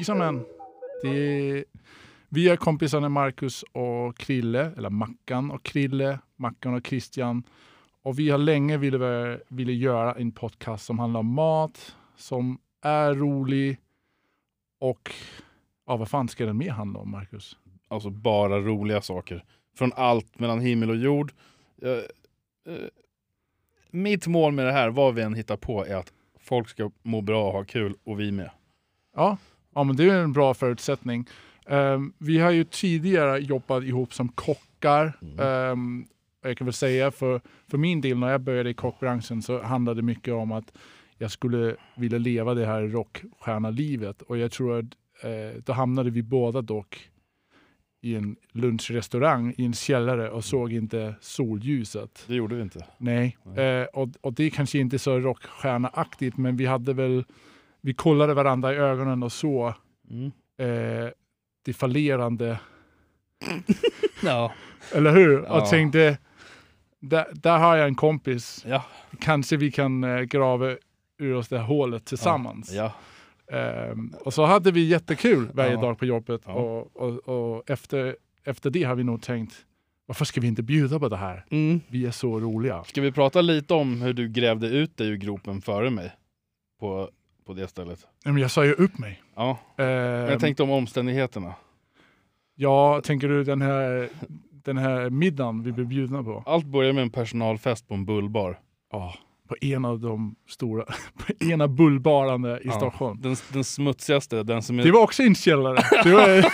Spisamän. Det vi är kompisarna Marcus och Krille, eller Mackan och Krille, Mackan och Christian. Och vi har länge ville, ville göra en podcast som handlar om mat, som är rolig och ja, vad fan ska den mer handla om Marcus? Alltså bara roliga saker. Från allt mellan himmel och jord. Jag, eh, mitt mål med det här, vad vi än hittar på, är att folk ska må bra och ha kul och vi med. Ja, ja men det är en bra förutsättning. Ehm, vi har ju tidigare jobbat ihop som kockar. Ehm, jag kan väl säga för, för min del när jag började i kockbranschen så handlade det mycket om att jag skulle vilja leva det här rockstjärnalivet och jag tror att eh, då hamnade vi båda dock i en lunchrestaurang i en källare och såg inte solljuset. Det gjorde vi inte. Nej, eh, och, och det är kanske inte så rockstjärnaaktigt men vi hade väl, vi kollade varandra i ögonen och såg Mm. eh, det fallerande, Ja. eller hur? Ja. Och tänkte, där, där har jag en kompis, Ja. kanske vi kan eh, grava ur oss det här hålet tillsammans. ja. Ehm, och så hade vi jättekul varje dag på jobbet och, och, och efter, efter det har vi nog tänkt, varför ska vi inte bjuda på det här? Mm. Vi är så roliga. Ska vi prata lite om hur du grävde ut dig ur gropen före mig? På, på det stället. Nej, men jag sa ju upp mig. Ja. Ehm, Jag tänkte om omständigheterna. Ja, tänker du den här, den här middagen vi blev bjudna på? Allt började med en personalfest på en bullbar. Ja, på en av de stora, på ena bullbarande i Ja. Stockholm. Den, den smutsigaste, den som är... Det var också en källare. Det var,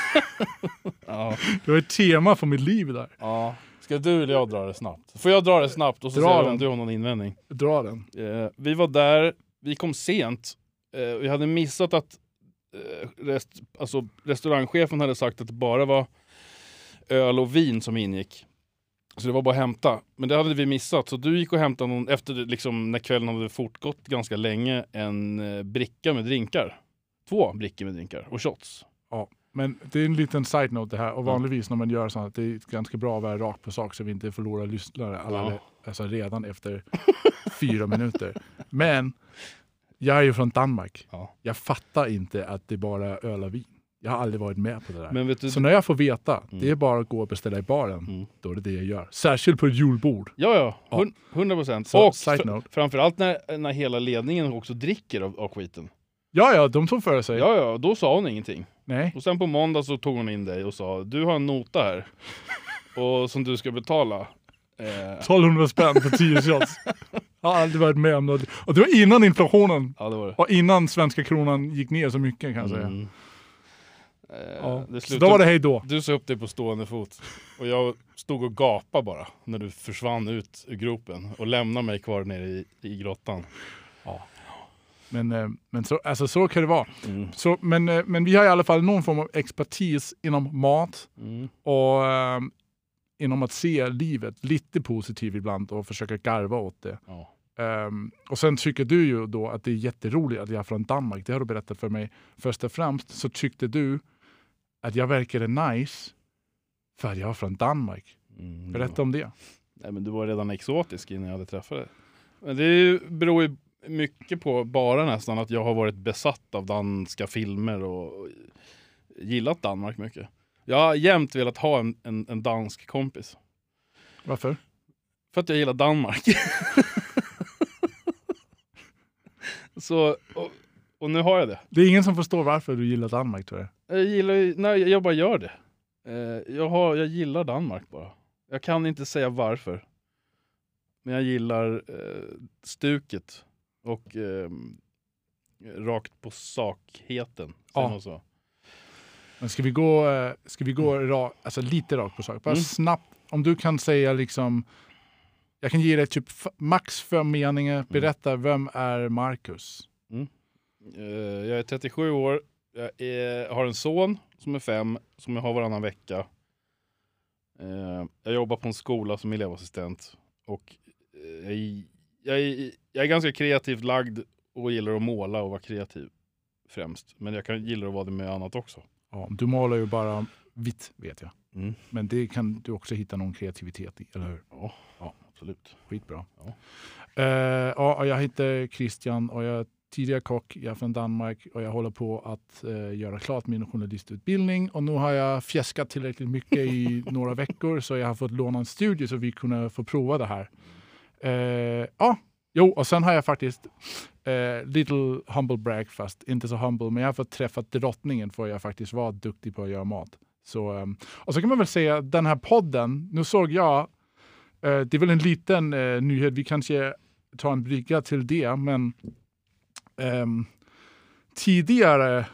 Ja. det var ett tema för mitt liv där. ja. Ska du eller jag dra det snabbt? Får jag dra det snabbt och så Dra ser vi om du har någon invändning? Dra den. Eh, vi var där, vi kom sent. Eh, vi hade missat att eh, rest, alltså, restaurangchefen hade sagt att det bara var öl och vin som ingick. Så det var bara att hämta. Men det hade vi missat. Så du gick och hämtade någon, efter liksom, när kvällen hade fortgått ganska länge, en eh, bricka med drinkar. Två brickor med drinkar och shots. Men det är en liten side-note det här. Och vanligtvis när man gör sånt, det är ganska bra att vara rakt på sak så vi inte förlorar lyssnare alla, Ja. alltså redan efter fyra minuter. Men jag är ju från Danmark. Ja. Jag fattar inte att det bara är öl och vin. Jag har aldrig varit med på det där. Du, Så när jag får veta, Mm. det är bara att gå och beställa i baren, Mm. då är det det jag gör. Särskilt på ett julbord. Ja, ja. Hun- 100 procent. Och fr- framförallt när, när hela ledningen också dricker av, av skiten. Ja, ja, de tog för sig. Ja, ja, då sa hon ingenting. Nej. Och sen på måndag så tog hon in dig och sa du har en nota här. och som du ska betala. Eh, 1200 spänn för 10 shots. Jag har aldrig varit med om något. Och det var innan inflationen. ja, det var det. Och innan svenska kronan gick ner så mycket kan jag säga. Mm. Eh, Ja. Så då var det hej då. Du sa upp dig på stående fot. Och jag stod och gapade bara när du försvann ut ur gropen och lämnade mig kvar nere i, i grottan. Men, eh, men så, alltså, så kan det vara. Mm. Så, men, eh, men vi har i alla fall någon form av expertis inom mat Mm. och eh, inom att se livet lite positivt ibland och försöka garva åt det. Ja. Ehm, och sen tycker du ju då att det är jätteroligt att jag är från Danmark. Det har du berättat för mig. Först och främst så tyckte du att jag verkade nice för att jag var från Danmark. Mm. Berätta om det. Nej, men du var redan exotisk innan jag hade träffat dig. Men det beror ju mycket på, bara nästan, att jag har varit besatt av danska filmer och och gillat Danmark mycket. Jag har jämt velat ha en, en, en dansk kompis. Varför? För att jag gillar Danmark. Så, och, och nu har jag det. Det är ingen som förstår varför du gillar Danmark tror jag. Jag gillar nej jag bara gör det. Eh, jag, har, jag gillar Danmark bara. Jag kan inte säga varför. Men jag gillar eh, stuket och eh, rakt på sakheten. Ja. Så? Men ska vi gå, eh, ska vi gå ra, alltså lite rakt på sak? Bara Mm. snabbt, om du kan säga liksom Jag kan ge dig typ max fem Mm. meningar. Berätta, vem är Marcus? Eh, jag är 37 år, jag är, har en son som är fem, som jag har varannan vecka. Eh, jag jobbar på en skola som elevassistent. Och eh, jag, är- jag, är, jag är ganska kreativt lagd och gillar att måla och vara kreativ främst. Men jag kan gillar att vara det med annat också. Ja, du målar ju bara vitt vet jag. Mm. Men det kan du också hitta någon kreativitet i, eller hur? Ja, Ja. absolut. Skitbra. Ja. Eh, ja, jag heter Christian och jag är tidigare kock. Jag är från Danmark och jag håller på att eh, göra klart min journalistutbildning. Och nu har jag fjäskat tillräckligt mycket i några veckor så jag har fått låna en studio så vi kunde få prova det här. Eh, ja, jo, och sen har jag faktiskt eh, little humble brag fast inte så humble, men jag har fått träffa drottningen för jag faktiskt var duktig på att göra mat. Så, ehm, och så kan man väl säga den här podden, nu såg jag, eh, det är väl en liten eh, nyhet, vi kanske tar en brygga till det, men ehm, tidigare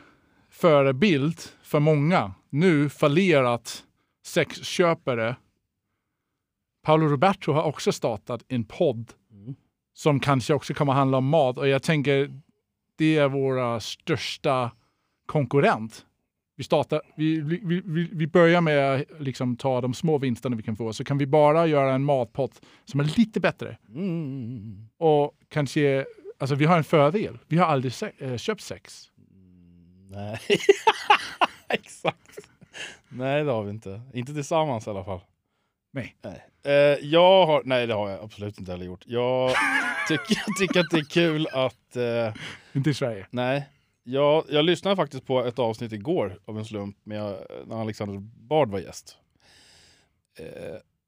förebild för många, nu fallerat sexköpare. Paolo Roberto har också startat en podd Mm. som kanske också kommer handla om mat och jag tänker det är våra största konkurrent. Vi, startar, vi, vi, vi, vi börjar med att liksom ta de små vinsterna vi kan få så kan vi bara göra en matpott som är lite bättre Mm. och kanske, alltså vi har en fördel. Vi har aldrig se, äh, köpt sex. Nej, exakt. Nej, det har vi inte. Inte tillsammans i alla fall. Nej. Nej. Eh, jag har, nej, det har jag absolut inte heller gjort. Jag tycker, tycker att det är kul att... Eh, Inte i Sverige. nej, jag, jag lyssnade faktiskt på ett avsnitt igår av en slump med, när Alexander Bard var gäst. Eh,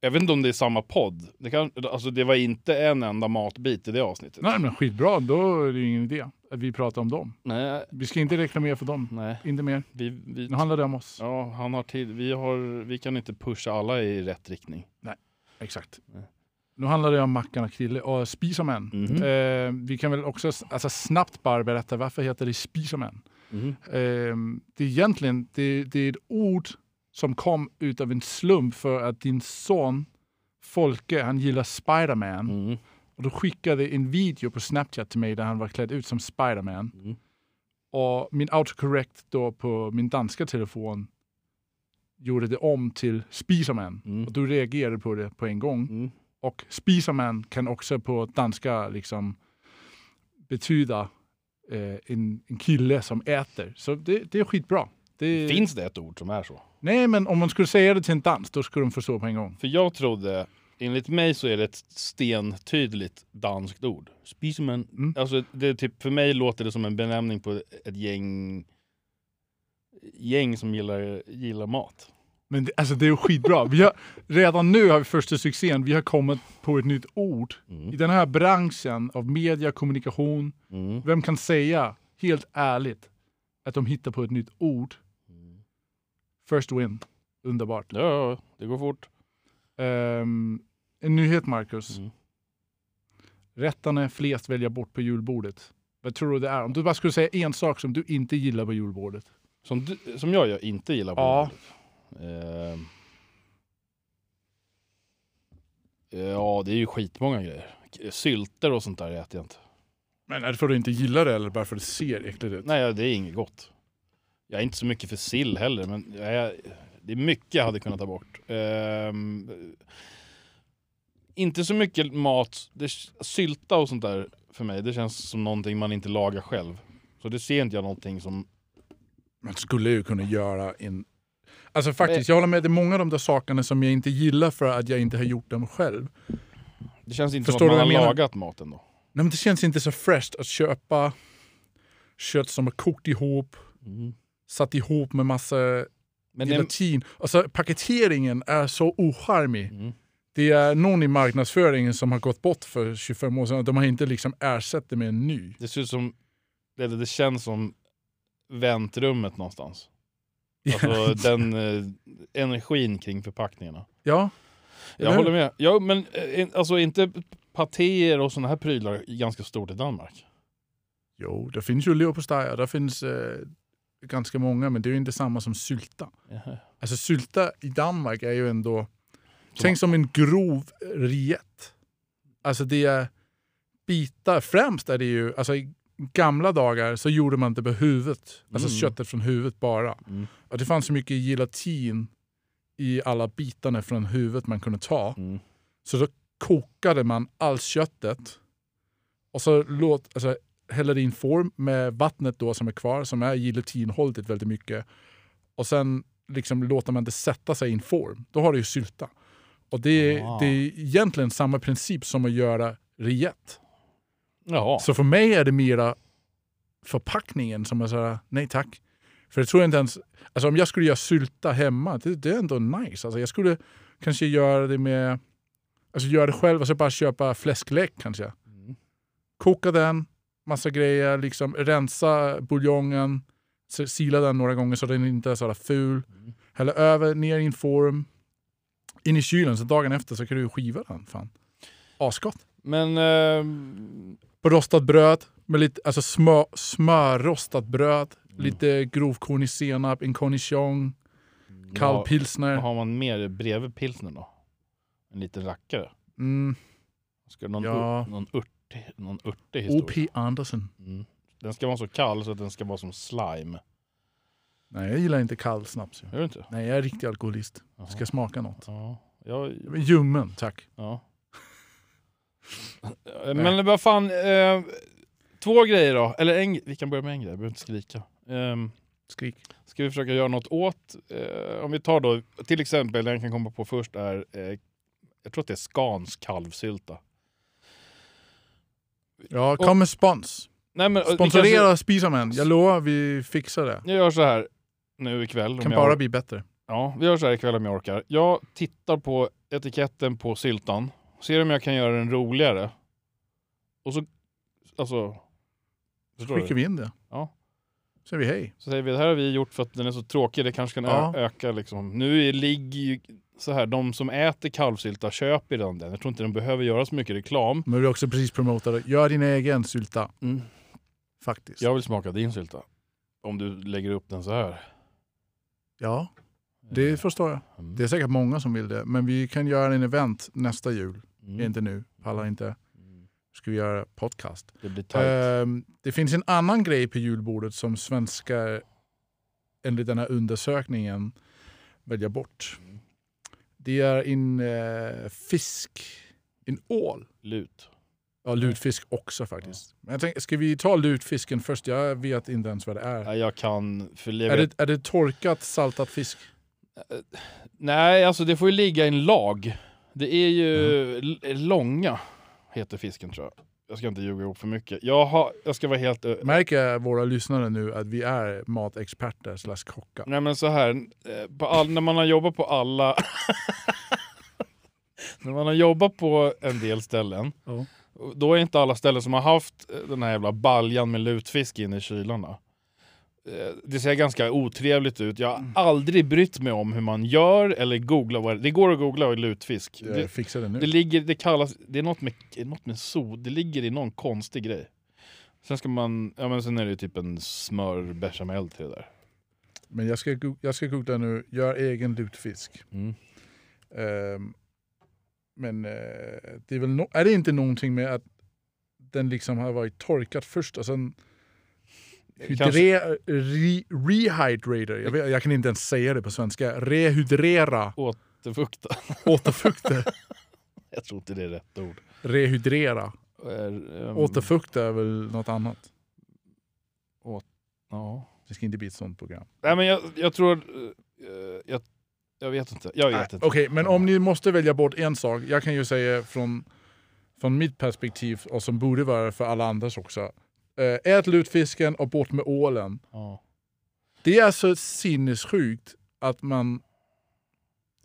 jag vet inte om det är samma podd. Det, kan, alltså, det var inte en enda matbit i det avsnittet. Nej men skitbra, då är det ju ingen idé att vi pratar om dem. Nej, Vi ska inte reklamera för dem, nej. inte mer. Vi, vi, Nu handlar det om oss. ja, han har tid. Vi, har, vi kan inte pusha alla i rätt riktning. Exakt. Nej. Nu handlar det om Mackan och Krille och Spiserman. Mhm. Eh, vi kan väl också alltså, snabbt bara berätta varför heter det Spiserman? Mhm. Eh, det är egentligen det, det är ett ord som kom ut av en slump för att din son Folke, han gillar Spiderman. Mm. Och då skickade en video på Snapchat till mig där han var klädd ut som Spiderman. Mm. Och min autocorrect då på min danska telefon gjorde det om till Spiserman. Mm. Och du reagerade på det på en gång. Och Spiserman kan också på danska liksom betyda eh, en, en kille som äter. Så det, det är skitbra. Det, Finns det ett ord som är så? Nej, men om man skulle säga det till en dans, då skulle de förstå på en gång. För jag trodde, enligt mig så är det ett stentydligt danskt ord. Spiseman. Mm. Alltså det typ, för mig låter det som en benämning på ett gäng gäng som gillar, gillar mat. Men det, alltså det är skitbra. Vi har, redan nu har vi första succén. Vi har kommit på ett nytt ord. I Mm. den här branschen av media, kommunikation. Mm. Vem kan säga, helt ärligt, att de hittar på ett nytt ord? First win. Underbart. Ja, det går fort. Ehm, en nyhet, Marcus. Mm. Rättarna flest välja bort på julbordet. Vad tror du det är? Om du bara skulle säga en sak som du inte gillar på julbordet. Som, du, som jag gör, inte gillar på Ja. julbordet. Ehm. Ja, det är ju skitmånga grejer. Sylter och sånt där äter jag inte. Men är det för att du inte gillar det eller bara för att det ser äckligt ut? Nej, det är inget gott. Jag är inte så mycket för sill heller, men jag det är mycket jag hade kunnat ta bort. Ehm, inte så mycket mat. Det, sylta och sånt där för mig, det känns som någonting man inte lagar själv. Så det ser inte jag någonting som... Man skulle ju kunna göra en... Alltså faktiskt, jag håller med. Det är många av de där sakerna som jag inte gillar för att jag inte har gjort dem själv. Det känns inte Förstår som att man har menar? lagat maten då. Nej, men det känns inte så fräscht att köpa kött som är kokt ihop, satt ihop med massa Men det, gelatin. Alltså paketeringen är så ocharmig. mm. Det är någon i marknadsföringen som har gått bort för 25 år sedan. De har inte liksom ersatt det med en ny. det ser ut som... Eller det känns som väntrummet någonstans. Alltså den eh, energin kring förpackningarna. ja, Jag Eller håller med. Ja, men eh, alltså inte patéer och såna här prylar ganska stort i Danmark. jo, det finns ju leverpastej och det finns eh, ganska många, men det är ju inte samma som sylta. Jaha. Alltså sylta i Danmark är ju ändå, tänk som en grov riet. Alltså det är bitar, främst är det ju, alltså i gamla dagar så gjorde man det på huvudet. Alltså Mm. köttet från huvudet bara. Mm. Och det fanns så mycket gelatin i alla bitarna från huvudet man kunde ta. Mm. Så då kokade man allt köttet och så låt, alltså, häller in form med vattnet då som är kvar, som är gelatinholdigt väldigt mycket. Och sen liksom låter man det sätta sig i en form. Då har du ju sylta. Och det är, Ah. det är egentligen samma princip som att göra rillette. Jaha. Så för mig är det mera förpackningen som är såhär, nej tack. För jag tror inte ens, alltså om jag skulle göra sylta hemma, det, det är ändå nice. Alltså jag skulle kanske göra det med, alltså göra det själv och så bara köpa fläsklek kanske. Mm. Koka den, massa grejer, liksom rensa buljongen, sila den några gånger så den inte är sådär ful. Mm. Hälla över, ner i en form, in i kylen, så dagen efter så kan du skiva den. Fan. Asgott. Men... ehm, På rostat bröd, med lite, alltså smör, smörrostat bröd, Mm. lite grovkornig senap, en cornichon, kall vad- pilsner. Har man mer bredvid pilsnern då? En liten rackare? Mm, Ska någon, Ja. ur, någon, urtig, någon urtig historia? O.P. Anderson. Mm. Den ska vara så kall så att den ska vara som slime. Nej, jag gillar inte kall snaps. Gör du inte? Nej, jag är riktig alkoholist. Jaha. Ska smaka något. Ja. Ja, Ljummen, tack. ja. Men vad fan, eh, två grejer då. Eller en, vi kan börja med en grej, jag behöver inte skrika. Ehm, Skrik. ska vi försöka göra något åt, eh, om vi tar då, till exempel, den jag kan komma på först är, eh, jag tror att det är Scans kalvsylta. Ja, kom med spons. Nej, men, eh, Sponsorera kanske- Spisamen. Jag lovar, vi fixar det. Jag gör så här nu ikväll. kan jag bara bli bättre. Ja, vi gör så här ikväll om jag orkar. Jag tittar på etiketten på syltan, ser om jag kan göra den roligare. Och så, alltså... Förstår Skickar du? vi in det. Ja. Så säger vi hej. Så säger vi, det här har vi gjort för att den är så tråkig, det kanske kan Ja. öka liksom. Nu är, ligger ju så här, de som äter kalvsylta köper redan den. Jag tror inte de behöver göra så mycket reklam. Men vi har också precis promotat Gör din egen sylta. Faktiskt. Jag vill smaka din sylta. Om du lägger upp den så här. Ja, det förstår jag. Mm. Det är säkert många som vill det. Men vi kan göra en event nästa jul. Mm. Inte nu. Pallar inte. Mm. Ska vi göra podcast. Det blir tajt. Ehm, det finns en annan grej på julbordet som svenskar enligt den här undersökningen väljer bort. Mm. Det är en eh, fisk, en ål. Lut. Ja, lutfisk också faktiskt. Men jag tänkte, ska vi ta lutfisken först? Jag vet inte ens vad det är. Jag kan... För jag Är vet- det, är det torkat saltat fisk? Nej, alltså det får ju ligga i en lag. Det är ju l- långa, heter fisken tror jag. Jag ska inte ljuga ihop för mycket. Jag, har, jag ska vara helt... ö- Märker våra lyssnare nu att vi är matexperter slash kockar? Nej men så här, eh, all, när man har jobbat på alla... när man har jobbat på en del ställen, Ja. då är inte alla ställen som har haft eh, den här jävla baljan med lutfisk inne i kylarna. Eh, Det ser ganska otrevligt ut. Jag har aldrig brytt mig om hur man gör eller googla vad det går att googla är lutfisk. Jag Det, fixar det nu. det ligger, det kallas, det är något med, något med sod, det ligger i någon konstig grej. Sen ska man, ja men sen är det typ en smör bechamel till det där. Men jag ska, jag ska googla nu. Gör egen lutfisk. Mm. Ehm, men eh, det är väl no- är det inte någonting med att den liksom har varit torkad först och sen hydre, re, rehydrator. Jag, vet, jag kan inte ens säga det på svenska. Rehydrera återfukta. återfukta. Jag tror inte det är rätt ord. Rehydrera. Ehm, Återfukta är väl något annat. Ja. Det ska inte bli ett sånt program. Nej men jag, jag tror, eh, jag, jag vet inte. Jag vet inte. Okej, men om ni måste välja bort en sak. Jag kan ju säga från, från mitt perspektiv, och som borde vara för alla andras också. Eh, ät lutfisken och bort med ålen. Ja. Det är så sinnessjukt att man...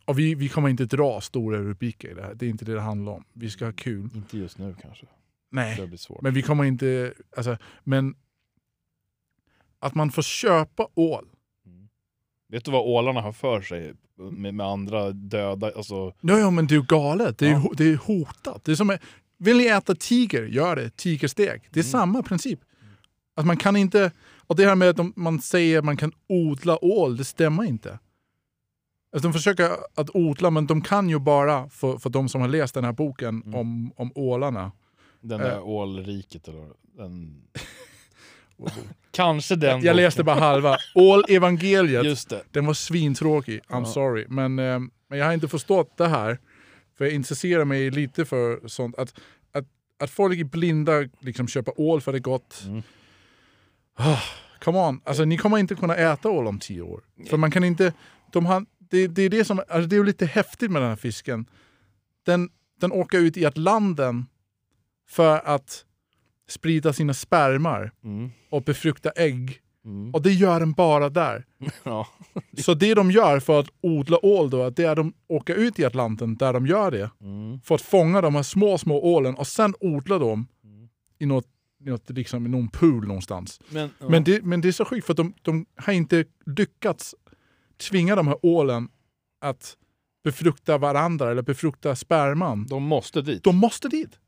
Och vi, vi kommer inte dra stora rubriker i det här. Det är inte det det handlar om. Vi ska ha kul. Inte just nu kanske. Nej, Det blir svårt. men vi kommer inte... Alltså, men att man får köpa ål. Mm. Vet du vad ålarna har för sig med, med andra döda? Alltså, Ja, ja, men det är ju galet. Det är, Ja. det är hotat. Det är som, vill ni äta tiger, gör det. Tigersteg. Det är Mm. samma princip. Att man kan inte... Och det här med att man säger att man kan odla ål, det stämmer inte. Alltså de försöker att odla, men de kan ju bara, för, för de som har läst den här boken Mm. om, om ålarna. Den Eh. där ålriket eller den... Kanske den. Jag läste bara halva. Ål-evangeliet, Just det. den var svintråkig. I'm Ja. sorry. Men, eh, men jag har inte förstått det här. För jag intresserar mig lite för sånt. Att, att, att folk är blinda liksom köper ål för det är gott. Mm. Ah, come on, alltså, ni kommer inte kunna äta ål om tio år. För man kan inte... De har, det, det, är det, som, alltså, det är lite häftigt med den här fisken. Den, den åker ut i Atlanten för att sprida sina spermar Mm. och befrukta ägg. Mm. Och det gör den bara där. Ja. Så det de gör för att odla ål då, det är att de åker ut i Atlanten där de gör det. Mm. För att fånga de här små, små ålen och sen odla dem i något, något liksom, i någon pool någonstans. Men, ja. Men, det, men det är så sjukt för de, de har inte lyckats tvinga de här ålen att befrukta varandra eller befrukta sperman. de måste dit. De måste dit.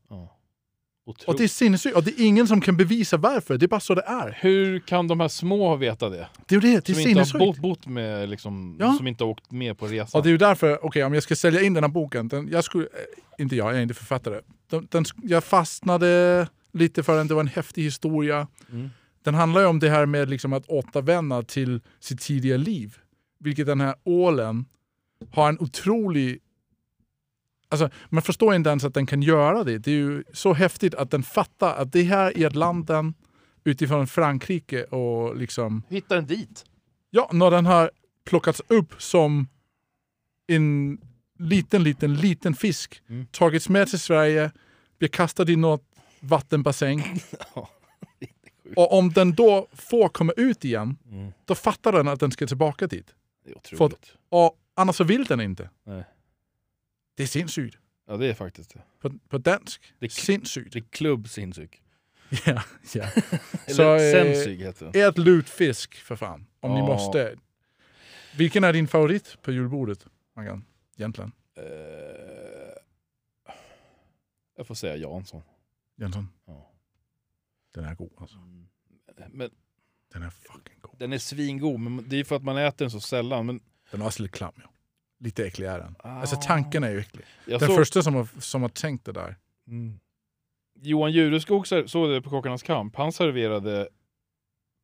Ja. Och det är Otroligt. sinnessjukt. Och det är ingen som kan bevisa varför. Det är bara så det är. Hur kan de här små veta det? Det är det. Det är Som inte har sinnessjukt. bott, bott med, liksom, Ja. som inte har åkt med på resan. Och det är ju därför, okej om jag ska sälja in den här boken, den, jag skulle, eh, inte jag, jag är inte författare. Den, den, jag fastnade lite för den, det var en häftig historia. Mm. Den handlar ju om det här med liksom att återvända till sitt tidiga liv. Vilket den här ålen har en otrolig... Alltså, man förstår inte ens att den kan göra det. Det är ju så häftigt att den fattar att det här är Atlanten utifrån Frankrike och liksom... Hittar den dit? Ja, när den har plockats upp som en liten, liten, liten fisk. Mm. Tagits med till Sverige, blir kastad i något vattenbassäng. Och om den då får komma ut igen, Mm. då fattar den att den ska tillbaka dit. För otroligt. Och annars så vill den inte. Nej. Det är sinnssykt. Ja, det är faktiskt det. På, på dansk. Det är, Sinnssykt. det är klubb sinnssyk. Ja, ja. Så, eh, sensyk heter det. Ät lutfisk för fan. Om ni Ja. måste. Vilken är din favorit på julbordet, Maggan? Egentligen. Eh, jag får säga Jansson. Jönsson. Ja. Den är god alltså. Men Den är fucking god. den är svingod, men det är för att man äter den så sällan. Men Den har också lite klam ja. Lite äcklig är den. Ah. Alltså tanken är ju äcklig. jag Den såg, första som har, som har tänkt det där. mm. Johan Jureskog såg det på Kockarnas kamp. Han serverade,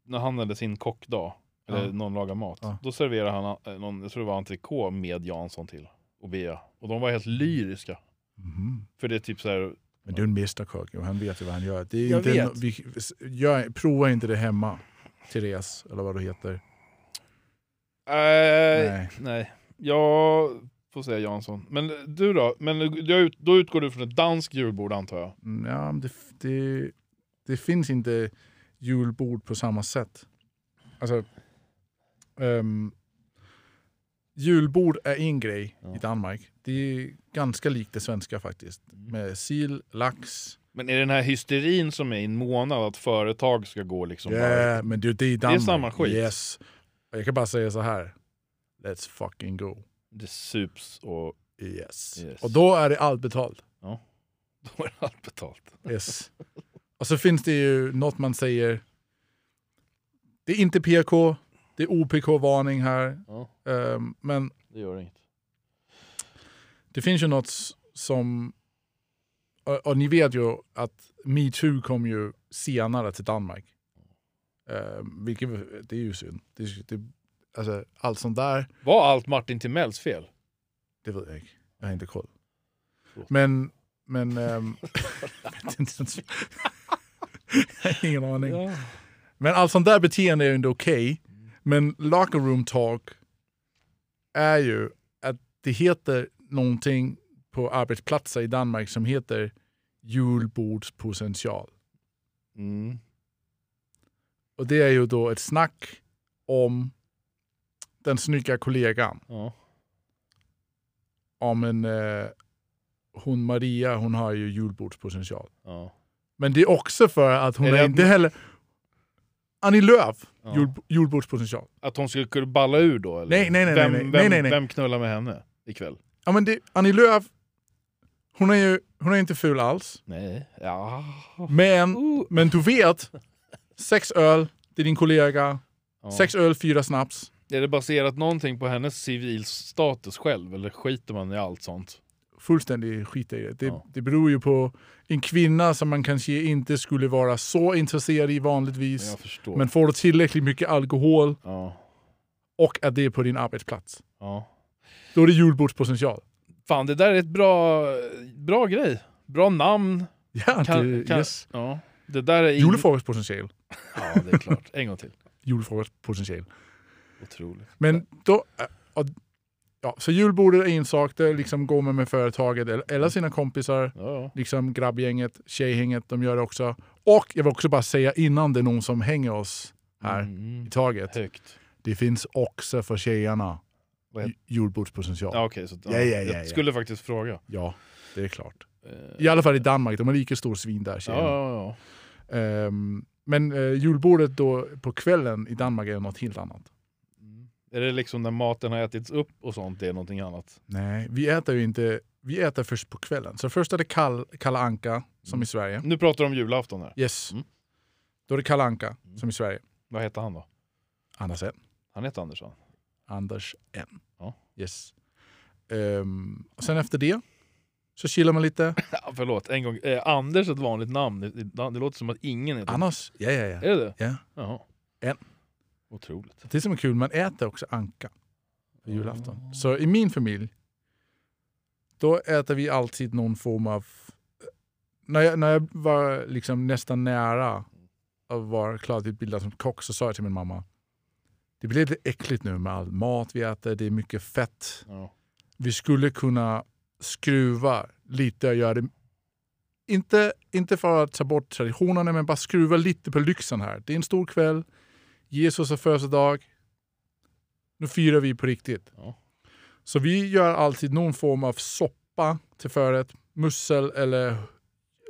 när han hade sin kockdag, eller Ja. någon lagar mat, Ja. då serverade han eh, någon, jag tror det var entrecote med Jansson till. Och Bea. Och de var helt lyriska. Mhm. För det är typ så här. Men det är en mästerkock och han vet ju vad han gör. Det är Jag inte vet. no- vi, gör, prova inte det hemma. Therese, eller vad du heter. Äh, Nej. nej. Jag får säga Jansson. Men du då? Men du, ut- då utgår du från ett danskt julbord antar jag? Mm, Ja, men det, det, det finns inte julbord på samma sätt. Alltså, ehm, julbord är en grej Ja. i Danmark. Det är ganska likt det svenska faktiskt. Med sill, lax. Men är det den här hysterin som är i en månad att företag ska gå liksom Ja, bara... men det, det är i Danmark. samma skit. Yes. Jag kan bara säga så här. Let's fucking go. Det sups och Yes. Yes. Och då är det allt betalt. då är allt betalt. Yes. Och så finns det ju något man säger. Det är inte PK, det är OPK-varning här. Ja, Ehm, men det gör inget. det finns ju något som... Och, och ni vet ju att metoo kom ju senare till Danmark. Um, vilket det är ju synd. Det, det, alltså, allt sånt där, Var allt Martin Timells fel? det vet jag inte. Jag har inte koll. Men... men har ingen aning. Ja. Men allt sånt där beteende är ju inte okej. Men locker room talk är ju att det heter någonting på arbetsplatser i Danmark som heter julbordspotential. Mm. Och det är ju då ett snack om den snygga kollegan. Ja. Om en, eh, hon Maria, hon har ju julbordspotential. Ja. Men det är också för att hon Är är, inte heller... Annie Lööf, Ja. jul, julbordspotential. Att hon skulle kunna balla ur då? Eller? Nej, nej, nej, Vem, nej, vem, nej, nej, nej. vem knullar med henne ikväll? Ja, men det, Annie Lööf, hon är ju hon är inte ful alls. Nej. Ja. Men, Uh. men du vet, sex öl, det är din kollega. Ja. Sex öl, fyra snaps. Är det baserat någonting på hennes civilstatus själv eller skiter man i allt sånt? Fullständigt skit i det. Det, Ja. det beror ju på en kvinna som man kanske inte skulle vara så intresserad i vanligtvis. Men får du tillräckligt mycket alkohol Ja, och att det är på din arbetsplats, ja. då är det julbordspotential. Fan, det där är ett bra, bra grej. Bra namn. Ja, Kan, det, kan, yes. ja. Det där är ing- Julefrukostpotential. Ja, det är klart. En gång till. Julefrukostpotential. Otroligt. Men då... och- Ja, så julbordet är en sak, det liksom går man med företaget eller, sina kompisar, Ja, ja. liksom grabbgänget, tjejhänget, de gör det också. Och jag vill också bara säga innan det är någon som hänger oss här Mm, i taget. högt. Det finns också för tjejerna julbordspotential. Ja, Ja. okej. så, Ja, ja, ja, jag ja. skulle faktiskt fråga. det är klart. Eh, I alla fall i Danmark, de har lika stor svin där ja, tjejerna. ja, ja. Ehm, men uh, julbordet då på kvällen i Danmark är något helt annat. Är det liksom när maten har ätits upp och sånt, det är någonting annat? Nej, vi äter ju inte, vi äter först på kvällen. Så först är det kall, Kalla Anka, som Mm. i Sverige. Nu pratar du om julafton här. Yes. Mm. Då är det Kalle Anka, Mm. som i Sverige. Vad heter han då? Anders N. Han heter Andersson. Anders N. Ja. Yes. Ehm, och sen efter det så chillar man lite. Ja, förlåt, en gång. Eh, Anders är ett vanligt namn. Det, det, det låter som att ingen heter Annars, ja ja ja. Är det det? ja. Jaha. En. Otroligt. Det som är kul, man äter också anka på julafton. Så i min familj, då äter vi alltid någon form av... När jag, när jag var liksom nästan nära att vara klarutbildad som kock så sa jag till min mamma, det blir lite äckligt nu med all mat vi äter, det är mycket fett. Ja. Vi skulle kunna skruva lite och göra det inte, inte för att ta bort traditionerna, men bara skruva lite på lyxen här. Det är en stor kväll. Jesus har födelsedag. Nu firar vi på riktigt. Ja. Så vi gör alltid någon form av soppa till förrätt. Mussel eller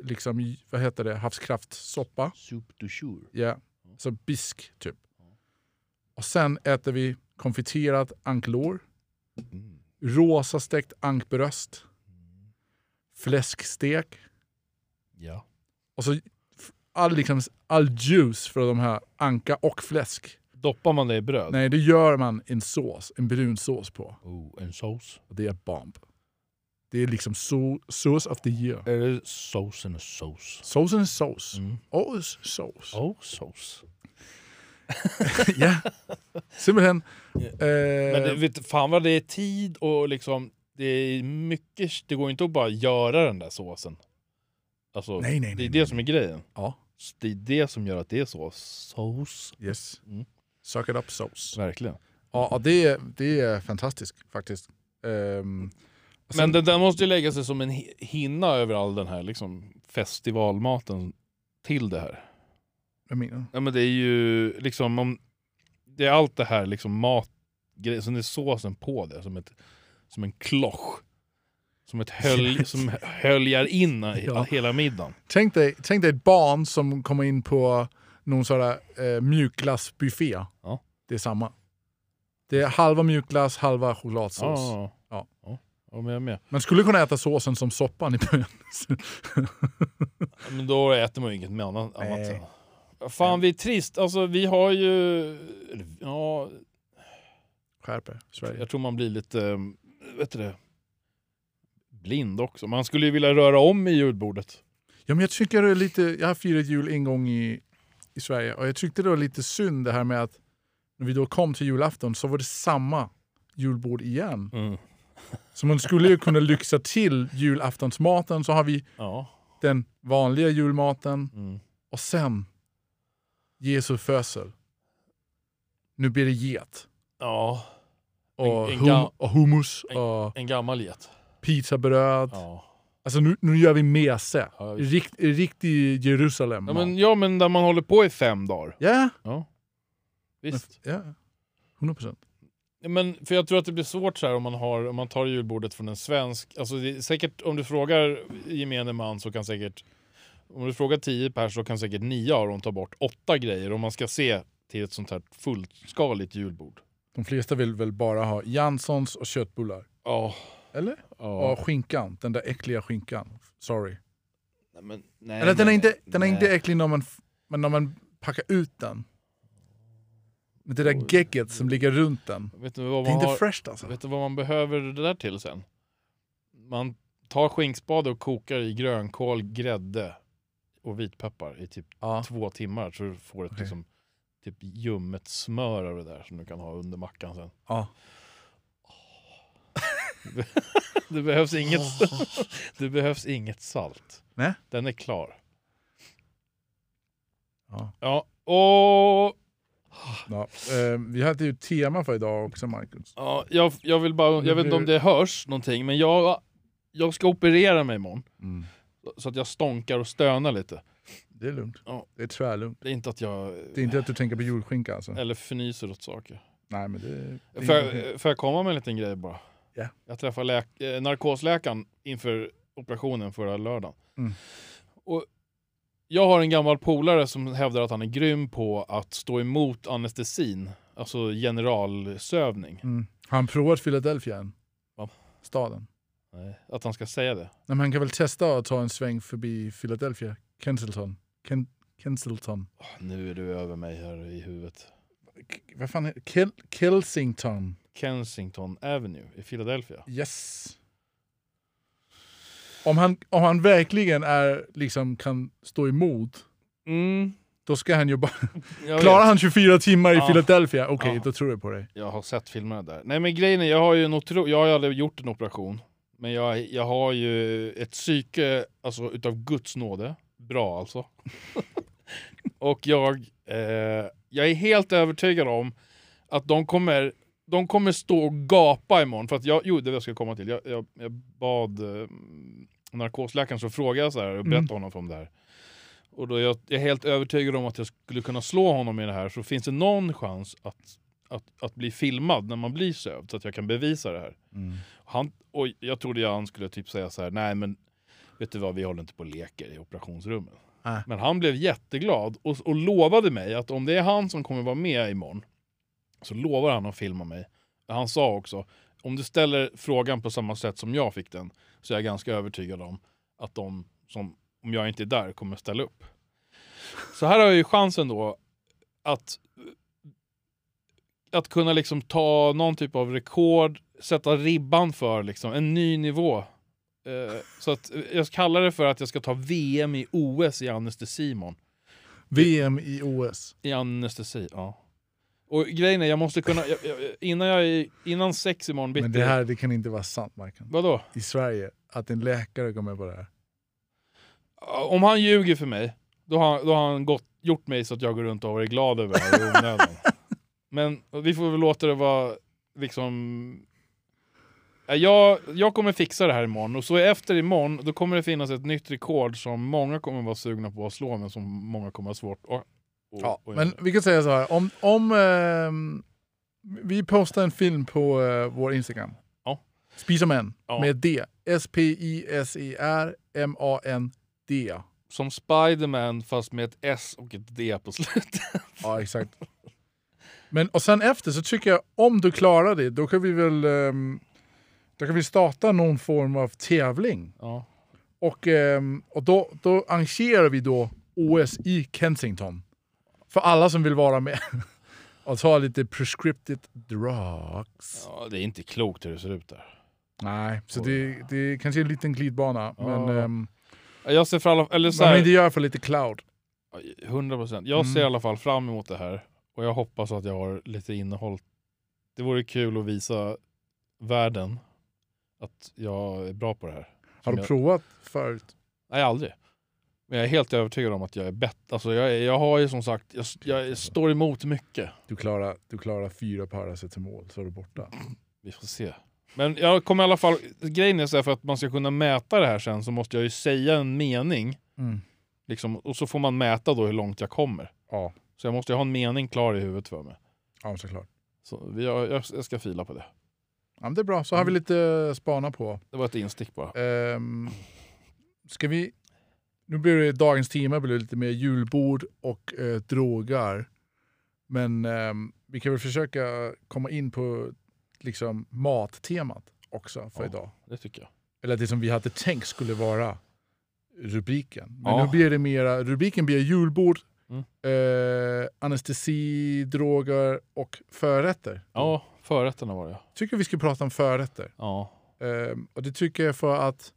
liksom, vad heter det, havskraftsoppa. Soup du jour. Ja, så bisk typ. Och sen äter vi konfiterat anklår, Mm. rosa stekt ankbröst, fläskstek Ja. och så all, liksom, all juice för de här anka och fläsk. Doppar man det i bröd? Nej, det gör man en sås, en brun sås på. Oh, en sås. Det är bomb. Det är liksom so sauce of the year. Är det såsen och sås? Såsen är sås. Mm. Årets sås. Oh, sås. ja, simpelthen. Men Eh, det, vet, fan vad det är tid och liksom, det är mycket, det går inte att bara göra den där såsen. Alltså, nej, nej, det nej. är det som är grejen. Ja, Det är det som gör att det är så. Sås. yes. Mm. Suck it up sauce. Verkligen. Ja, och det, är- det är fantastiskt faktiskt. Ehm, och sen- Men den där måste ju lägga sig som en hi- hinna över all den här liksom, festivalmaten till det här. Vad menar? Ja, men det är ju liksom om det är allt det här liksom mat, sen är såsen på det som, ett, som en klosch. Som ett hölj, som höljar in Ja. hela middagen. Tänk dig, tänk dig ett barn som kommer in på någon sån där eh, mjukglassbuffé. Ja. Det är samma. Det är halva mjukglass, halva chokladsås. Ja, Ja. ja. ja. men jag med. Man skulle kunna äta såsen som soppan i början. Ja, Men då äter man ju inget med annat. Nej. Fan vi är trist, alltså vi har ju... Ja, Skärp Sverige. jag tror man blir lite, eh, vet du det, blind också. Man skulle ju vilja röra om i julbordet. Ja, men jag tycker det är lite, jag har firat jul en gång i, i Sverige och jag tyckte det var lite synd det här med att när vi då kom till julafton så var det samma julbord igen. Mm. Så man skulle ju kunna lyxa till julaftonsmaten så har vi Ja. den vanliga julmaten Mm. och sen Jesu födsel. Nu blir det get. Ja, Och, En- en hum, och hummus en- och en gammal get. Pizzabröd. Ja. Alltså nu, nu gör vi mese. Ja. Rikt, riktig Jerusalem. Ja, men, ja men där man håller på i fem dagar. ja. Ja. Visst. ja. 100 procent. Men för jag tror att det blir svårt så här om man, har, om man tar julbordet från en svensk. Alltså säkert om du frågar gemene man så kan säkert om du frågar tio pers så kan säkert nio av dem ta bort åtta grejer om man ska se till ett sånt här fullskaligt julbord. De flesta vill väl bara ha Janssons och köttbullar. Ja. Eller? Ja. Och skinkan. Den där äckliga skinkan. Sorry. Nej, men, nej, Eller den är inte, den är inte äcklig när man, men när man packar ut den. Med det där gegget som ligger runt den. Vet du vad Det är man, inte har, fräscht alltså. vet du vad man behöver det där till sen? Man tar skinkspade och kokar i grönkål, grädde och vitpeppar i typ Ja. två timmar så du får ett Okej. liksom, typ ljummet smör av det där som du kan ha under mackan sen. Ja. Det behövs inget, det behövs inget salt. Nej. Den är klar. Ja. Ja, och Ja. Eh, vi hade ju ett tema för idag också Marcus. ja, jag, jag vill bara, jag vet inte om det hörs någonting, men jag, jag ska operera mig imorgon. Så att jag stånkar och stönar lite. Det är lugnt. Ja. Det är tvärlugnt. Det är inte att jag... Det är inte att du tänker på julskinka alltså? Eller fnyser åt saker. Nej men det... det Får jag, får jag komma med en liten grej bara? Ja. Jag träffade läk- eh, narkosläkaren inför operationen förra lördagen. Mm. Och jag har en gammal polare som hävdar att han är grym på att stå emot anestesin. Alltså generalsövning. mm. Har han provat Philadelphia än? Va? Staden? Nej, Att han ska säga det. Nej, men han kan väl testa att ta en sväng förbi Philadelphia? Kensington? Ken Kensington? Åh, nu är du över mig här i huvudet. K- vad fan heter Kel Kelsington? Kensington Avenue i Philadelphia. Yes. Om han, om han verkligen är, liksom, kan stå emot, Mm, då ska han ju bara... Klarar han 24 timmar i Ja. Philadelphia, okej Ja. då tror jag på dig. Jag har sett filmerna där. Nej men grejen är, jag har ju en otro... jag har aldrig gjort en operation. Men jag, jag har ju ett psyke alltså, utav Guds nåde. Bra alltså. och jag, eh, jag är helt övertygad om att de kommer, de kommer stå och gapa imorgon. För att jag, jo, det jag ska komma till. Jag, jag, jag bad eh, narkosläkaren så frågade jag så här och berättade Mm. honom om det här. Och då jag, jag är helt övertygad om att jag skulle kunna slå honom i det här. Så finns det någon chans att att, att bli filmad när man blir sövd så att jag kan bevisa det här. Han, och jag trodde jag han skulle typ säga så här, nej men vet du vad, vi håller inte på och leker i operationsrummet. Nej. Men han blev jätteglad och, och lovade mig att om det är han som kommer vara med imorgon så lovar han att filma mig. Han sa också, om du ställer frågan på samma sätt som jag fick den så är jag ganska övertygad om att de som, om jag inte är där, kommer ställa upp. Så här har jag ju chansen då att att kunna liksom ta någon typ av rekord, sätta ribban för liksom en ny nivå. Eh, så att eh, jag kallar det för att jag ska ta VM i OS i anestesi imorgon. VM i OS. I anestesi, ja. Och grejen är, jag måste kunna, jag, jag, innan, jag, innan sex imorgon bitti. Men det här det kan inte vara sant, Marken. Vadå? I Sverige, att en läkare går med på det här. Om han ljuger för mig, då har, då har han gått, gjort mig så att jag går runt och varit glad över det här. Men vi får väl låta det vara liksom... Ja, Jag, jag kommer fixa det här imorgon och så efter imorgon då kommer det finnas ett nytt rekord som många kommer vara sugna på att slå men som många kommer ha svårt att... att- Ja, att men vi kan säga så här, om, om ehm, vi postar en film på eh, vår Instagram. Ja. Spisa män Ja. med D. S-P-I-S-E-R M-A-N-D. Som Spiderman fast med ett S och ett D på slutet. Ja, exakt. Men och sen efter så tycker jag, om du klarar det, då kan vi väl ehm, då kan vi starta någon form av tävling. Ja. Och, ehm, och då, då arrangerar vi då OS i Kensington. För alla som vill vara med. och ta lite prescripted drugs. ja, det är inte klokt hur det ser ut där. Nej, så det, det är kanske en liten glidbana. Men Ja. um, Jag ser för alla, eller så man här, inte göra för lite cloud. 100 procent. Jag Mm. ser i alla fall fram emot det här. Och jag hoppas att jag har lite innehåll. Det vore kul att visa världen att jag är bra på det här. Har du jag, provat förut? Nej, aldrig. Men jag är helt övertygad om att jag är bättre. Alltså jag, jag har ju som sagt, jag, jag står emot mycket. Du klarar, du klarar fyra paracetamol så är du borta. Vi får se. Men jag kommer i alla fall, grejen är så här, för att man ska kunna mäta det här sen så måste jag ju säga en mening. Mm. Liksom, och så får man mäta då hur långt jag kommer. Ja, Så jag måste ju ha en mening klar i huvudet för mig. ja såklart. Så vi, jag, jag jag ska fila på det. Ja, men det är bra, så har vi lite spana på. Det var ett instick bara. Um, ska vi... Nu blir det dagens tema blir lite mer julbord och eh, droger. Men ehm, vi kan väl försöka komma in på liksom mattemat också för Ja. idag. Det tycker jag. Eller det som vi hade tänkt skulle vara rubriken. Men Ja. nu blir det mera, rubriken blir julbord, Mm. eh, anestesi, droger och förrätter. Ja, förrätterna var det. Tycker vi ska prata om förrätter. Ja. Eh, och det tycker jag för att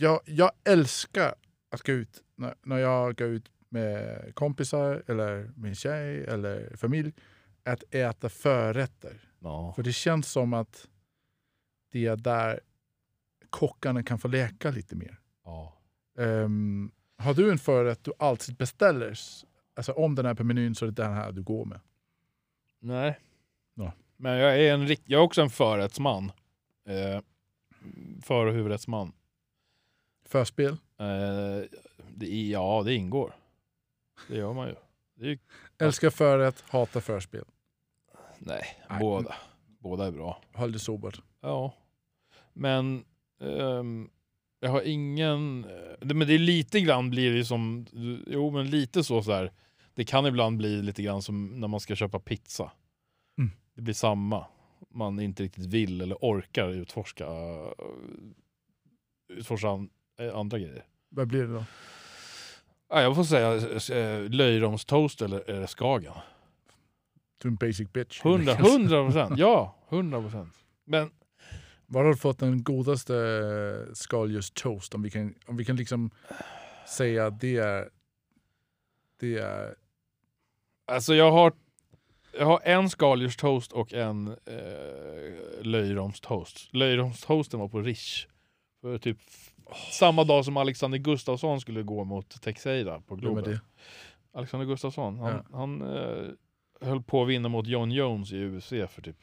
jag, jag älskar att gå ut när, när jag går ut med kompisar eller min tjej eller familj. Att äta förrätter. ja. För det känns som att det är där kockarna kan få leka lite mer. ja. Ehm, har du en förrätt du alltid beställer? Alltså om den är på menyn så är det den här du går med. Nej. Ja. Men jag är, en, jag är också en förrättsman. Eh, för och huvudrättsman. Förspel? Eh, det, ja, det ingår. Det gör man ju. Ju- Älskar förrätt, hatar förspel. nej, Nej. båda. Båda är bra. Håll det sobert. Ja. Men ehm, jag har ingen... eh, Men det är lite grann blir det ju som... Jo, men lite så, så här. Det kan ibland bli lite grann som när man ska köpa pizza. Mm. Det blir samma. Man inte riktigt vill eller orkar utforska, utforska andra grejer. Vad blir det då? Ja, jag får säga äh, löjromstoast eller, eller Skagen. Du är en basic bitch. Hundra, hundra procent. Ja, hundra procent. Men Var har du fått den godaste eh, skaldjurstoast? Om vi kan, om vi kan liksom säga att det är... Det är... Alltså jag har, jag har en skaldjurstoast och en eh, löjromstoast. Löjromstoasten var på Rish. För typ samma dag som Alexander Gustafsson skulle gå mot Texeira på Globen. Alexander Gustafsson, han, Ja. han eh, höll på att vinna mot John Jones i UFC för typ,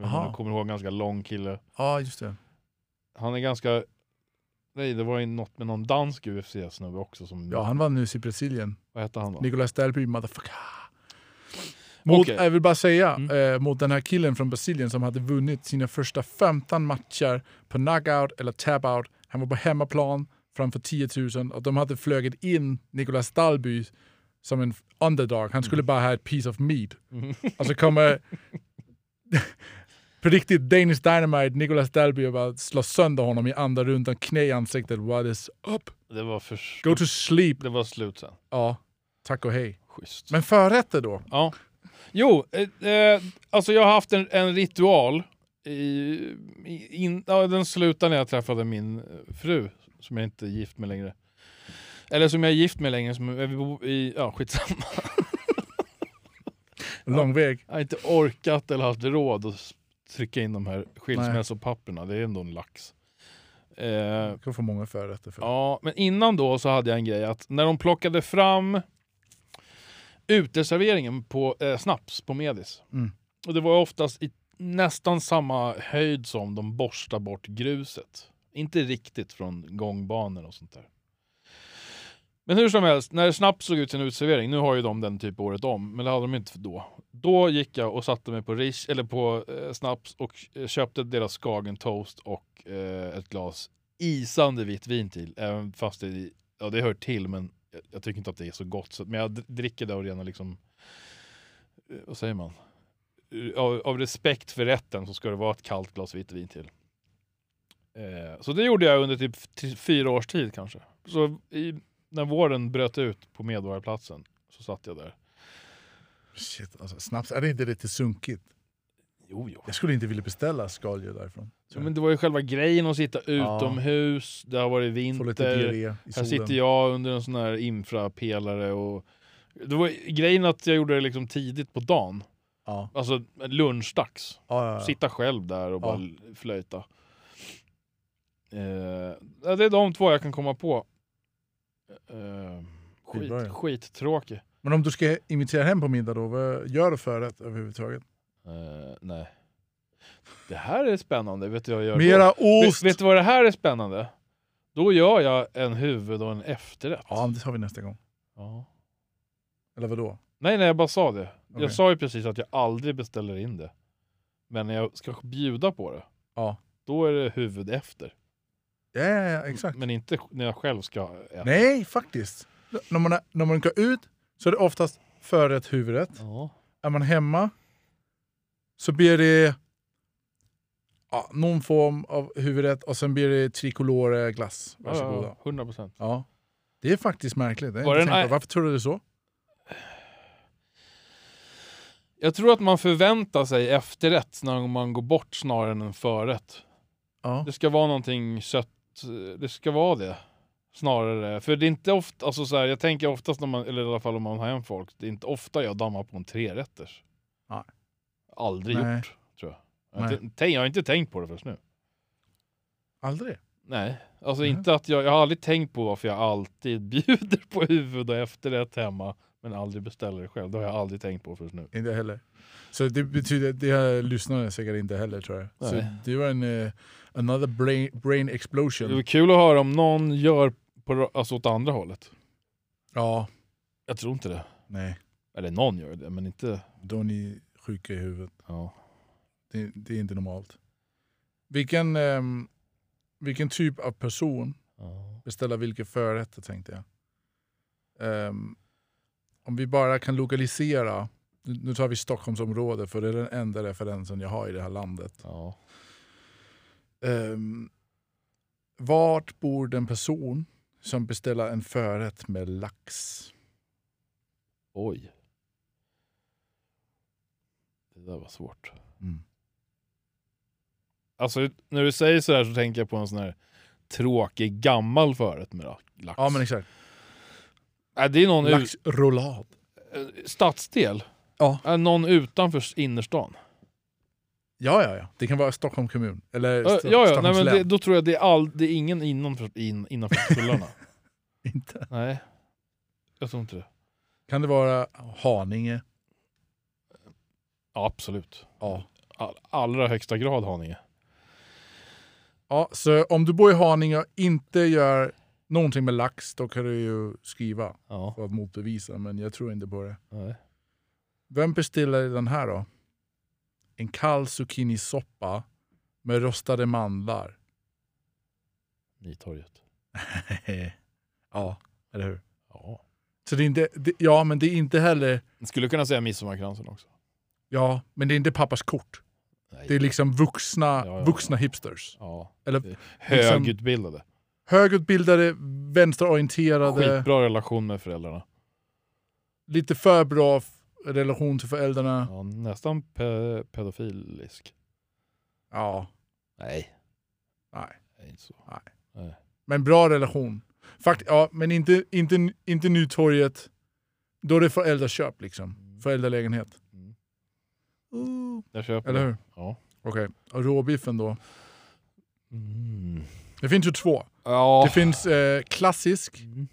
jag kommer ihåg, ganska lång kille. Ja, just det. Han är ganska, nej det var ju något med någon dansk UFC-snubbe också som, Ja, han vann nyss i Brasilien. vad hette han då? Nicolas Delby, motherfucker. Mot, Okej. Jag vill bara säga, Mm. eh, mot den här killen från Brasilien som hade vunnit sina första 15 matcher på knockout eller tap-out. Han var på hemmaplan framför 10 000 och de hade flugit in Nicolas Dalby som en underdog. Han skulle bara ha ett piece of meat. Mm. Och så kommer på riktigt Danish Dynamite, Nicolas Dalby och bara slår sönder honom i andra rundan, knä i ansiktet. What is up? Det var för... Go to sleep. Det var slut sen. Ja, tack och hej. Schysst. Men förrätter då? Ja. Jo, eh, eh, alltså jag har haft en, en ritual. I, in, ja, den slutade när jag träffade min eh, fru, som jag inte är gift med längre. Eller som jag är gift med längre, som vi bor i, ja skitsamma. Lång väg. Jag har inte orkat eller haft råd att trycka in de här skilsmässopapperna. Det är ändå en lax. Eh, Jag kan få många förrätter för. Ja, men innan då så hade jag en grej att när de plockade fram uteserveringen på eh, snaps på Medis. Mm. Och det var oftast i nästan samma höjd som de borstar bort gruset. Inte riktigt från gångbanor och sånt där. Men hur som helst, när Snaps såg ut sin uteservering, nu har ju de den typ året om, men det hade de inte då. Då gick jag och satte mig på, Rish, eller på eh, Snaps och eh, köpte deras Skagen Toast och eh, ett glas isande vitt vin till. Även fast det, ja, det hör till, men jag, jag tycker inte att det är så gott. Så, men jag dricker det av rena liksom, eh, vad säger man? Eh, Av, av respekt för rätten så ska det vara ett kallt glas vitt vin till. Eh, så det gjorde jag under typ fyra års tid kanske. Så i, när våren bröt ut på Medborgarplatsen så satt jag där. Shit, alltså, snaps, är det inte lite sunkigt? Jo, jo. Jag skulle inte vilja beställa skaldjur därifrån. Ja, men det var ju själva grejen att sitta utomhus, det har varit vinter. Här sitter jag under en sån här infrapelare och det var grejen att jag gjorde det liksom tidigt på dagen. Ja. Alltså lunchdags. Ja, ja. Sitta själv där och bara flöjta. Eh, det är de två jag kan komma på. Eh, skit, skittråkig. Men om du ska invitera hem på middag då, vad gör du förrätt överhuvudtaget? Eh, nej. Det här är spännande. Vet du jag gör Mera då? Vet, ost! vet du vad det här är spännande? Då gör jag en huvud och en efterrätt. Ja, det tar vi nästa gång. Ja. Eller vadå? Nej, nej, jag bara sa det. Jag Okej. sa ju precis att jag aldrig beställer in det. Men när jag ska bjuda på det, Ja. då är det huvud efter. Ja, ja, ja exakt. Men inte när jag själv ska äta. Nej, faktiskt. När man, är, när man går ut så är det oftast förrätt huvudrätt. Ja. Är man hemma så blir det ja, någon form av huvudrätt och sen blir det tricolore glass. Ja, Varsågoda. ja, 100 procent. Ja. Det är faktiskt märkligt. Det har Var jag tänkt på. Varför tror du det så? Jag tror att man förväntar sig efterrätt när man går bort snarare än en förrätt. Ja. Det ska vara någonting sött, det ska vara det. Snarare, för det är inte ofta, alltså så här, jag tänker oftast när man, eller i alla fall om man har hem folk, det är inte ofta jag dammar på en trerätters. Nej. Aldrig Nej. gjort, tror jag. Jag har, inte, jag har inte tänkt på det först nu. Aldrig? Nej, alltså Nej. inte att jag, jag har aldrig tänkt på varför jag alltid bjuder på huvud och efterrätt hemma, men aldrig beställer det själv. Det har jag aldrig tänkt på först nu. Inte heller. Så det betyder, det har lyssnarna säkert inte heller tror jag. Så Nej. det var en uh, another brain, brain explosion. Det var kul att höra om någon gör på, alltså åt andra hållet. Ja, Jag tror inte det. nej. Eller någon gör det, men inte... Då är ni sjuka i huvudet. Ja. Det, det är inte normalt. Vilken, ehm, vilken typ av person Ja. beställer vilka förrätter tänkte jag. Ehm, om vi bara kan lokalisera, nu nu tar vi Stockholmsområdet för det är den enda referensen jag har i det här landet. ja. Um, vart bor den person som beställer en förrätt med lax? Oj. Det där var svårt. Mm. Alltså när du säger så här så tänker jag på en sån här tråkig gammal förrätt med lax. Ja men exakt. Nej, det är någon ut, Laxrollad. eh, stadsdel. Ja. Är någon utanför innerstan. Ja, ja, ja. Det kan vara Stockholm kommun. Eller Ja, Sto- ja, ja. Nej, Stockholms men län. det, då tror jag det är, all, det är ingen innanför, in, innanför tullarna. Inte. Nej, jag tror inte det. Kan det vara Haninge? Ja, absolut. Ja. All, allra högsta grad Haninge. Ja. Så om du bor i Haninge och inte gör någonting med lax, då kan du ju skriva Ja, för att motbevisa. Men jag tror inte på det. nej. Vem beställer den här då? En kall zucchinisoppa med rostade mandlar. Nytorget. ja, eller hur? Ja. Så det är inte, det, ja, men det är inte heller, Skulle kunna säga midsommarkransen också. ja, men det är inte pappas kort. Nej. Det är liksom vuxna, Ja, ja, ja. vuxna hipsters. Eller är Högutbildade. högutbildade, vänsterorienterade, Skitbra relation med föräldrarna. lite för bra relation till föräldrarna. Nästan pe pedofilisk. Ja, Nej, nej. inte så. Men bra relation. Fakt, ja, men inte, inte, inte Nytorget. Då är det föräldraköp liksom. Föräldralägenhet. Mm. Uh, Jag köper eller hur? Ja. Okej, och råbiffen då? Mm. Det finns ju två. Ja. Det finns eh, klassisk Mm.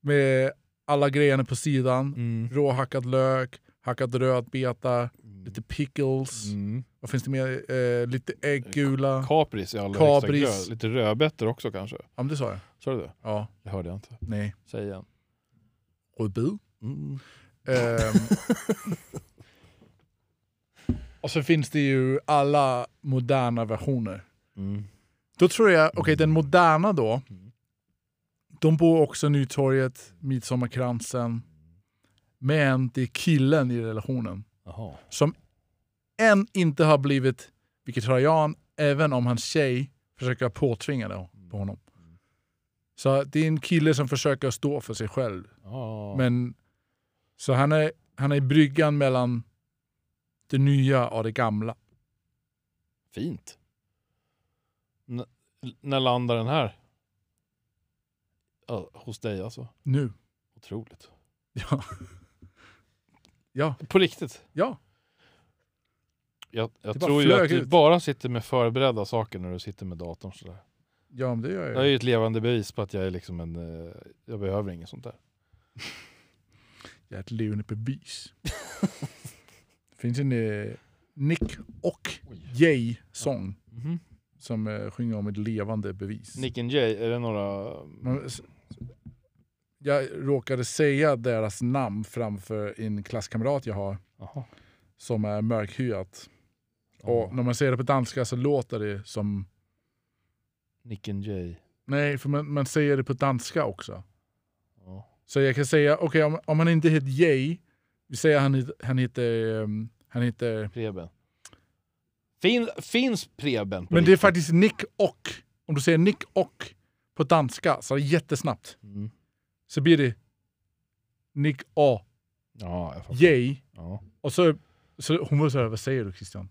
med alla grejerna på sidan. Mm. Råhackad lök, hackad rödbetar, lite pickles. Mm. Vad finns det mer? Eh, lite äggula. Kapris i allra Kapris. högsta grad. Lite rödbetor också kanske. Ja, men det sa jag. Sa du det? Ja, Det hörde jag inte. nej. Säg igen. Rödbet. Mm. Ehm. och så finns det ju alla moderna versioner. Mm. Då tror jag, okej den moderna då, de bor också Nytorget, Midsommarkransen. Men det är killen i relationen Jaha. som än inte har blivit vegetarian, även om hans tjej försöker påtvinga det på honom. Så det är en kille som försöker stå för sig själv. Ja. Men, så han är, han är i bryggan mellan det nya och det gamla. Fint. N när landar den här? Ja, hos dig alltså? Nu. Otroligt. Ja. ja. På riktigt? ja. Jag, jag Det tror ju att du ut. bara sitter med förberedda saker när du sitter med datorn sådär. Ja, men det gör Jag är jag. ju ett levande bevis på att jag är liksom en... eh, Jag behöver inget sånt där. Jag är ett levande bevis. finns en eh, Nick och Jay-sång Mhm. som eh, sjunger om ett levande bevis. Nick and Jay, är det några... Men, s- jag råkade säga deras namn framför en klasskamrat jag har Jaha. som är mörkhyat. Och när man säger det på danska så låter det som... Nick and Jay. Nej, för man, man säger det på danska också. Ja. Så jag kan säga, okej om, om han inte heter Jay, vi säger han, heter- han heter... ehm, han heter Preben. Fin, finns Preben? på men det är riktigt? faktiskt Nick och. Om du säger Nick och på danska, så jättesnabbt, Mm. så blir det Nick A. Ja, jag fattar. J. Ja. Och så, så hon var såhär, vad säger du Christian?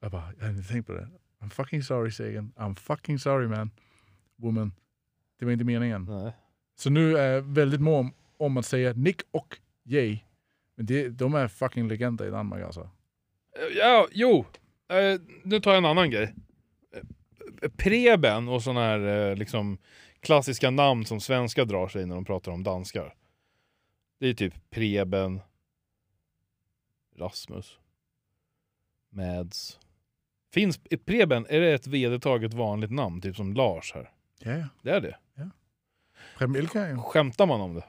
Jag bara, jag hade inte tänkt på det. I'm fucking sorry Sagan. I'm fucking sorry man. Woman. Det var inte meningen. Nej. Så nu är jag väldigt mån om, om att säga Nick och Jay. Men det, de är fucking legender i Danmark alltså. Ja, jo. Eh, nu tar jag en annan grej. Eh, Preben och sådana här eh, liksom klassiska namn som svenskar drar sig när de pratar om danskar. Det är typ Preben, Rasmus, Mads. Finns Preben, är det ett vedertaget vanligt namn? Typ som Lars här. Ja, ja. Det är det. Premilka är Skämtar man om det?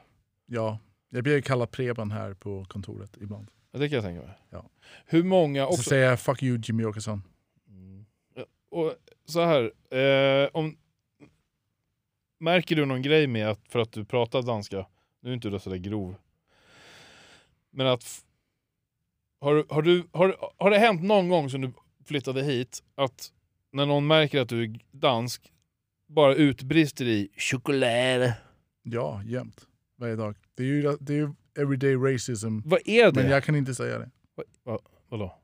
Ja. Jag blir kallad Preben här på kontoret ibland. Ja, Det kan jag tänka mig. Ja. Hur många Så också... säger jag fuck you Jimmy Åkesson. Mm. Och så här, eh, om, märker du någon grej med att för att du pratar danska, nu är inte du sådär grov, men att har, du- har, du, har, har det hänt någon gång som du flyttade hit att när någon märker att du är dansk bara utbrister i choklad? Ja, jämt. Varje dag. Det är ju, det är ju everyday racism. Vad är det? Men jag kan inte säga det. Vadå?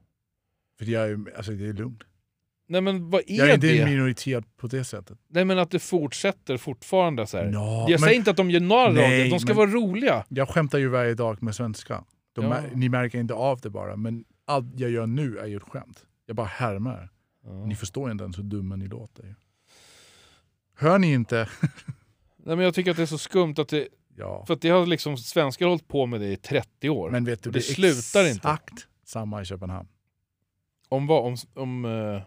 För jag är, alltså det är lugnt. Nej men vad är Jag är inte det? en minoritet på det sättet. Nej men att det fortsätter fortfarande så här. Ja, jag men säger inte att de gör narr av det, de ska men- vara roliga. Jag skämtar ju varje dag med svenska. Ja. mär, ni märker inte av det bara, men allt jag gör nu är ju ett skämt. Jag bara härmar. Ni förstår inte ens hur dumma ni låter. Hör ni inte? Nej, men jag tycker att det är så skumt att det, Ja. för att det har liksom svenskar hållit på med det i 30 år. Men vet du, det, det slutar inte. exakt samma i Köpenhamn. Om vad? Om... om eh,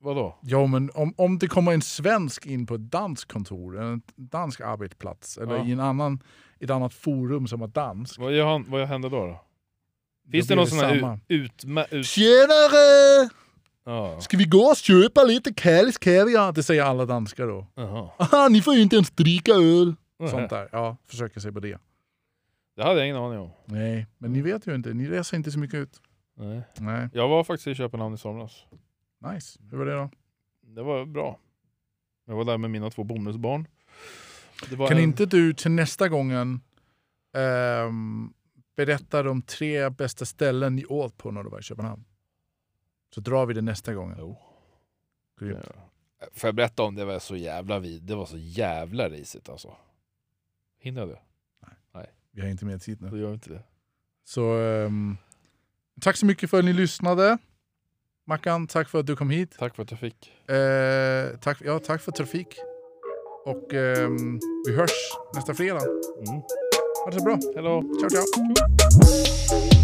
vadå? Ja, men om, om det kommer en svensk in på ett danskt kontor, en dansk arbetsplats, eller Ja. i en annan, ett annat forum som är dansk. Vad, gör han, vad händer då? då? Finns då det någon sån här ut... ut, ut Tjenare! ja. Ska vi gå och köpa lite Kalles kaviar? Det säger alla danskar då. Jaha. Aha, ni får ju inte ens dricka öl. Nej. Sånt där. Ja, försöker sig på det. Det hade jag ingen aning om. Nej, men ni vet ju inte. Ni reser inte så mycket ut. Nej. Nej, Jag var faktiskt i Köpenhamn i somras. nice. Hur var det då? Det var bra. Jag var där med mina två bonusbarn. Kan en- inte du till nästa gången ehm, berätta de tre bästa ställen ni åt på när du var i Köpenhamn? Så drar vi det nästa gång. Jo. Grymt. Ja. Får jag berätta om det var så jävla vid. Det var så jävla risigt alltså. Hinner jag det? Vi har inte mer tid nu. Då gör vi inte det. Så ehm, tack så mycket för att ni lyssnade. Mackan, tack för att du kom hit. Tack för att jag fick. Eh, tack, ja, tack för trafik. Och ehm, vi hörs nästa fredag. Mm. Ha det så bra. Hello. Ciao, ciao.